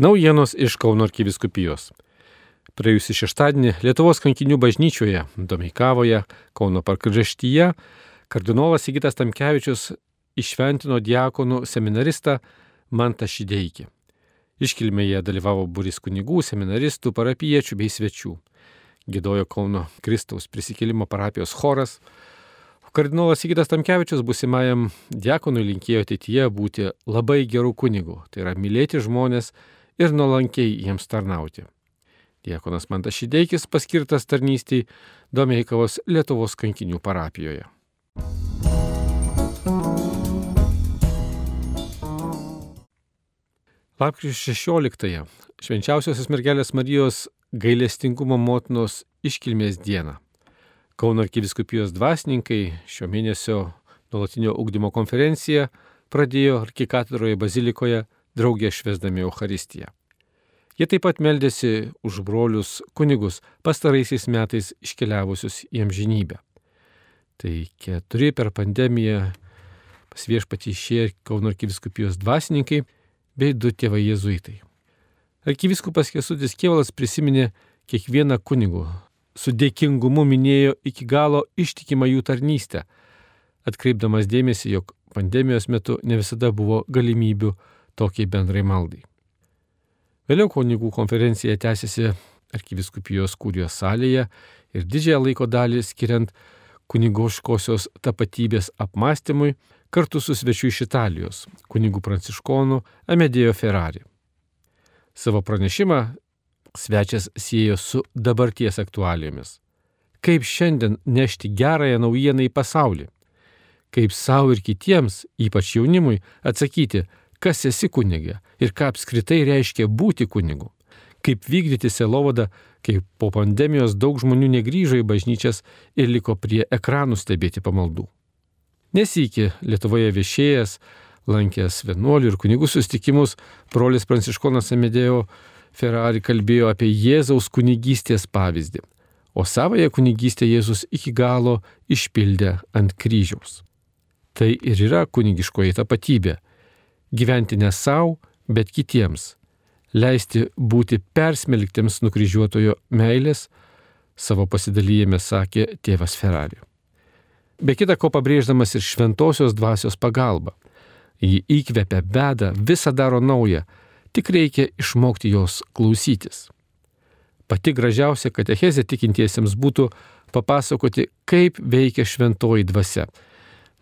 Naujienos iš Kauno arkiviskupijos. Praėjusį šeštadienį Lietuvos kankinių bažnyčioje, Domeikavoje, Kauno parkraštyje, kardinolas Sigitas Tamkevičius išventino diakonų seminaristą Mantą Šideikį. Iškilmėje dalyvavo buris kunigų, seminaristų, parapiečių bei svečių. Gėdojo Kauno Kristaus prisikėlimo parapijos choras. Kardinolas Sigitas Tamkevičius busimajam diakonui linkėjo ateityje būti labai gerų kunigų, tai yra mylėti žmonės ir nuolankiai jiems tarnauti. Diekonas Mantas Šideikis paskirtas tarnystėj Domeikavos Lietuvos kankinių parapijoje. Lapkričio 16-ąją švenčiausiosios mergelės Marijos gailestingumo motinos iškilmės dieną. Kauno arkiviskupijos dvasininkai šio mėnesio nuolatinio ugdymo konferenciją pradėjo arkikatedroje bazilikoje draugė švesdami Euharistiją. Jie taip pat meldėsi už brolius kunigus pastaraisiais metais iškeliavusius į amžinybę. Tai keturi per pandemiją pas viešpatį išėję Kauno arkiviskupijos dvasininkai bei du tėvai jėzuitai. Arkiviskupas Kesutis Kievalas prisiminė kiekvieną kunigų, su dėkingumu minėjo iki galo ištikimą jų tarnystę, atkreipdamas dėmesį, jog pandemijos metu ne visada buvo galimybių tokiai bendrai maldai. Vėliau kunigų konferencija tęsiasi arkiviskupijos kūrijos salėje ir didžiąją laiko dalį skiriant kunigoškosios tapatybės apmąstymui kartu su svečiu iš Italijos, kunigų pranciškonu Amedėjo Ferrari. Savo pranešimą svečias siejo su dabarties aktualijomis. Kaip šiandien nešti gerąją naujieną į pasaulį? Kaip savo ir kitiems, ypač jaunimui, atsakyti, kas esi kunigė ir ką apskritai reiškia būti kunigu. Kaip vykdyti selovadą, kai po pandemijos daug žmonių negryžo į bažnyčias ir liko prie ekranų stebėti pamaldų. Nesikį Lietuvoje viešėjas, lankęs vienuolių ir kunigų sustikimus, brolis Pranciškonas Amedėjo Ferrari kalbėjo apie Jėzaus kunigystės pavyzdį, o savoje kunigystę Jėzus iki galo išpildė ant kryžiaus. Tai ir yra kunigiškoji tapatybė - gyventi ne savo, bet kitiems, leisti būti persmelktiems nukryžiuotojo meilės, savo pasidalyjime sakė tėvas Ferrari. Be kita ko pabrėždamas ir šventosios dvasios pagalbą. Ji įkvepia bedą, visą daro naują, tik reikia išmokti jos klausytis. Pati gražiausia katechezė tikintiesiems būtų papasakoti, kaip veikia šventoji dvasia.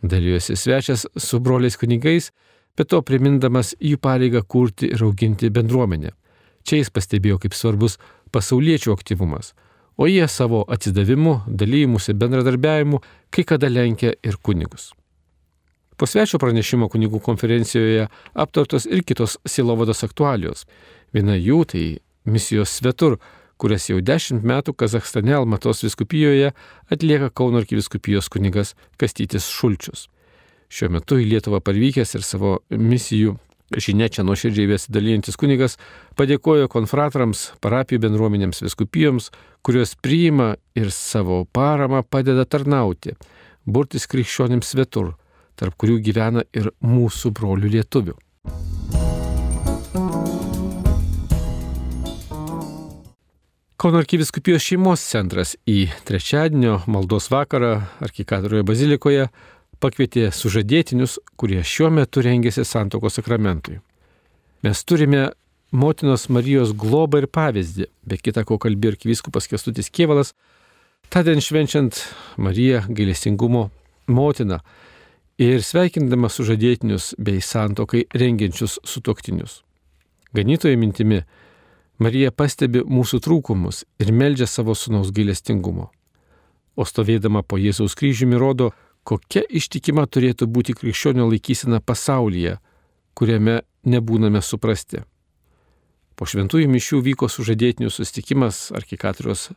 Dalyjosi svečias su broliais kunigais, bet to primindamas jų pareigą kurti ir auginti bendruomenę. Čia jis pastebėjo, kaip svarbus pasauliečių aktyvumas, o jie savo atsidavimu, dalymusi, bendradarbiavimu kai kada lenkia ir kunigus. Po svečio pranešimo kunigų konferencijoje aptartos ir kitos silovados aktualijos. Viena jų tai misijos svetur, kurias jau dešimt metų Kazakstane Almatos viskupijoje atlieka Kauno arkiviskupijos kunigas Kastytis Šulčius. Šiuo metu į Lietuvą parvykęs ir savo misijų žinia čia nuoširdžiai besidalyjantis kunigas padėkojo konfratrams, parapijų bendruomenėms viskupijoms, kurios priima ir savo paramą padeda tarnauti, burtis krikščionims svetur tarp kurių gyvena ir mūsų brolių lietuvių. Kauno arkiviskupijos šeimos centras į trečiadienio maldos vakarą arkikatoroje bazilikoje pakvietė sužadėtinius, kurie šiuo metu rengėsi santokos sakramentui. Mes turime motinos Marijos globą ir pavyzdį, be kita ko kalbėjo arkivyskupas Kestutis Kievalas, tądien švenčiant Mariją gailestingumo motiną, ir sveikindamas sužadėtinius bei santokai rengiančius sutoktinius. Ganytoje mintimi Marija pastebi mūsų trūkumus ir meldžia savo sunaus gailestingumo. O stovėdama po Jėzaus kryžiumi rodo, kokia ištikima turėtų būti krikščionio laikysena pasaulyje, kuriame nebūname suprasti. Po šventųjų mišių vyko sužadėtinių sustikimas arkikatrijos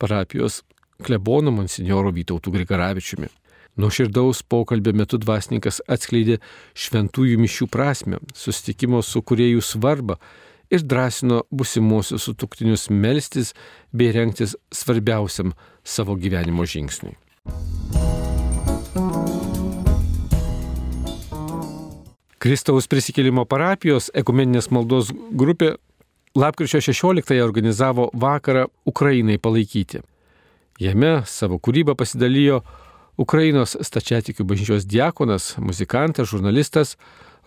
parapijos klebono monsinjoro Vytautų Grigaravičiumi. Nuoširdaus pokalbio metu dvasininkas atskleidė šventųjų mišių prasme, susitikimo su kuriejų svarbą ir drąsino busimuosius sutuktinius melstis bei renktis svarbiausiam savo gyvenimo žingsniui. Kristaus prisikėlimo parapijos ekumeninės maldos grupė lapkričio 16 organizavo vakarą Ukrainai palaikyti. Jame savo kūrybą pasidalijo Ukrainos stačiatikių bažnyčios diakonas, muzikantas, žurnalistas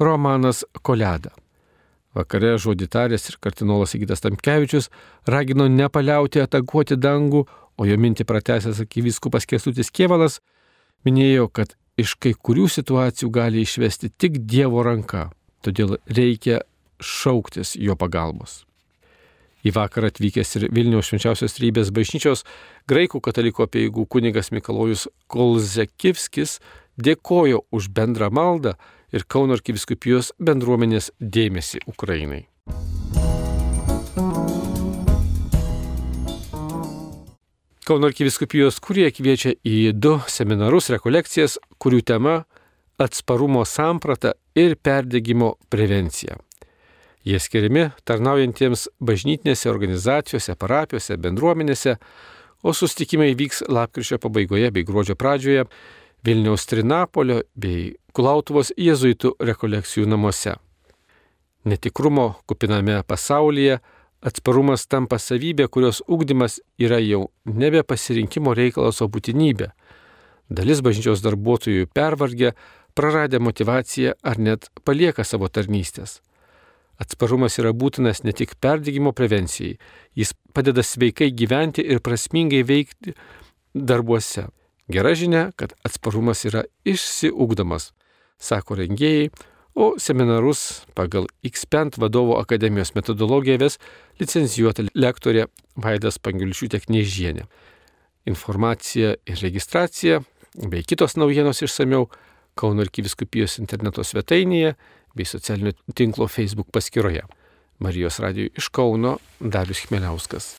Romanas Koleda. Vakare žodį tarės ir kardinolas Įgytas Tamkevičius ragino nepaliauti atakuoti dangų, o jo mintį pratęsęs akivyskupas Kesutis Kievalas minėjo, kad iš kai kurių situacijų gali išvesti tik Dievo ranka, todėl reikia šauktis jo pagalbos. Į vakarą atvykęs ir Vilniaus švenčiausios trybės bažnyčios graikų katalikų apieigų kunigas Mikalojus Kolzekivskis dėkojo už bendrą maldą ir Kauno arkiviskupijos bendruomenės dėmesį Ukrainai. Kauno arkiviskupijos kurie kviečia į du seminarus rekolekcijas, kurių tema - atsparumo samprata ir perdėgymo prevencija. Jie skiriami tarnaujantiems bažnytinėse organizacijose, parapijose, bendruomenėse, o sustikimai vyks lapkričio pabaigoje bei gruodžio pradžioje Vilniaus Trinapolio bei Kulautuvos jėzuitų rekolekcijų namuose. Netikrumo kupiname pasaulyje Atsparumas tampa savybė, kurios ugdymas yra jau nebe pasirinkimo reikalas, o būtinybė. Dalis bažnyčios darbuotojų pervargę, praradę motivaciją ar net palieka savo tarnystės. Atsparumas yra būtinas ne tik perdygimo prevencijai, jis padeda sveikai gyventi ir prasmingai veikti darbuose. Gera žinia, kad atsparumas yra išsiugdomas, sako rengėjai, o seminarus pagal Xpent vadovo akademijos metodologiją ves licencijuota lektorė Vaidas Pangilčiūtė Knyžienė. Informacija ir registracija bei kitos naujienos išsameu Kauno arkiviskupijos interneto svetainėje bei socialinio tinklo Facebook paskyroje. Marijos radijui iš Kauno Darius Chmeliauskas.